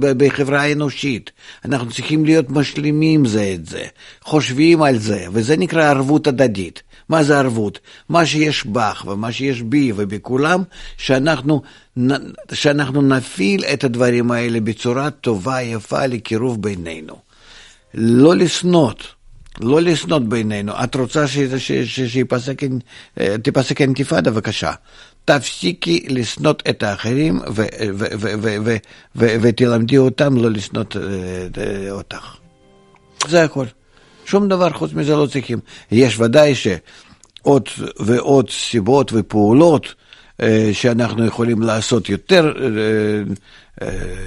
בחברה האנושית, אנחנו צריכים להיות משלימים זה את זה, חושבים על זה, וזה נקרא ערבות הדדית. מה זה ערבות? מה שיש בך ומה שיש בי ובכולם, שאנחנו, שאנחנו נפעיל את הדברים האלה בצורה טובה, יפה, לקירוב בינינו. לא לשנות, לא לשנות בינינו. את רוצה שתיפסק אינתיפאדה? בבקשה. תפסיקי לשנות את האחרים ותלמדי אותם לא לשנות אותך. זה הכל. שום דבר חוץ מזה לא צריכים. יש ודאי שעוד ועוד סיבות ופעולות שאנחנו יכולים לעשות יותר,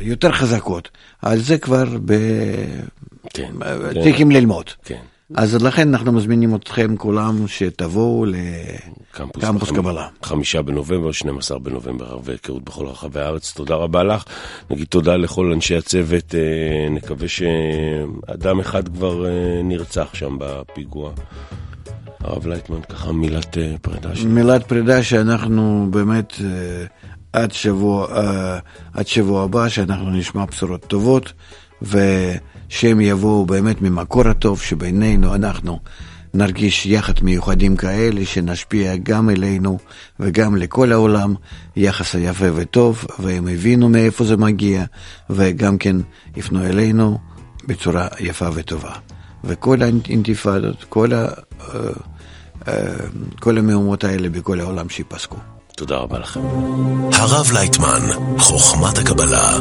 יותר חזקות, על זה כבר. כן, צריכים כן. ללמוד. כן. אז לכן אנחנו מזמינים אתכם כולם שתבואו לקמפוס קבלה. חמישה בנובמבר, 12 בנובמבר, והיכרות בכל רחבי הארץ. תודה רבה לך. נגיד תודה לכל אנשי הצוות. אה, נקווה שאדם אחד כבר אה, נרצח שם בפיגוע. הרב לייטמן, ככה מילת אה, פרידה. מילת פרידה שאנחנו באמת עד שבוע, עד שבוע הבא, שאנחנו נשמע בשורות טובות. ושהם יבואו באמת ממקור הטוב, שבינינו אנחנו נרגיש יחד מיוחדים כאלה, שנשפיע גם אלינו וגם לכל העולם יחס היפה וטוב, והם הבינו מאיפה זה מגיע, וגם כן יפנו אלינו בצורה יפה וטובה. וכל האינתיפאדות, כל, ה, אה, אה, כל המהומות האלה בכל העולם שיפסקו. תודה רבה לכם. הרב לייטמן, חוכמת הקבלה.